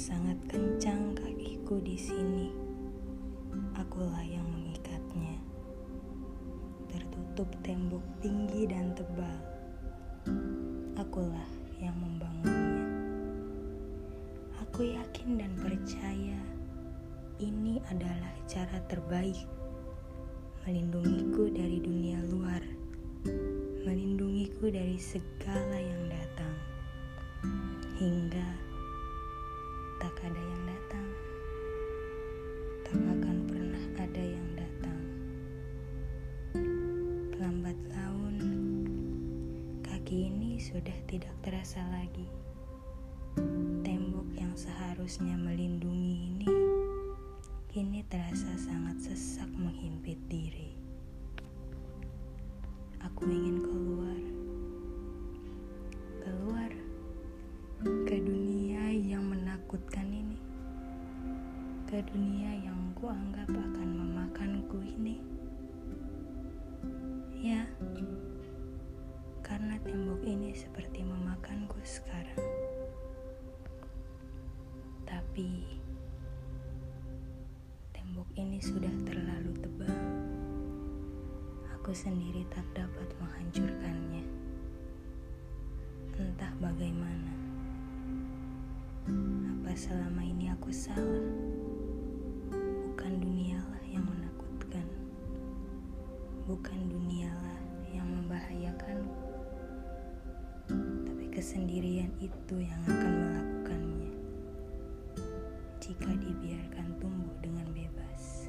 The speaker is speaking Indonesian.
Sangat kencang kakiku di sini. Akulah yang mengikatnya. Tertutup tembok tinggi dan tebal. Akulah yang membangunnya. Aku yakin dan percaya ini adalah cara terbaik melindungiku dari dunia luar, melindungiku dari segala yang datang, hingga kaki ini sudah tidak terasa lagi. Tembok yang seharusnya melindungi ini kini terasa sangat sesak menghimpit diri. Aku ingin keluar, keluar ke dunia yang menakutkan ini, ke dunia yang kuanggap akan memakanku ini. Tapi tembok ini sudah terlalu tebal. Aku sendiri tak dapat menghancurkannya. Entah bagaimana. Apa selama ini aku salah? Bukan dunialah yang menakutkan. Bukan dunialah yang membahayakanku. Tapi kesendirian itu yang akan jika dibiarkan tumbuh dengan bebas.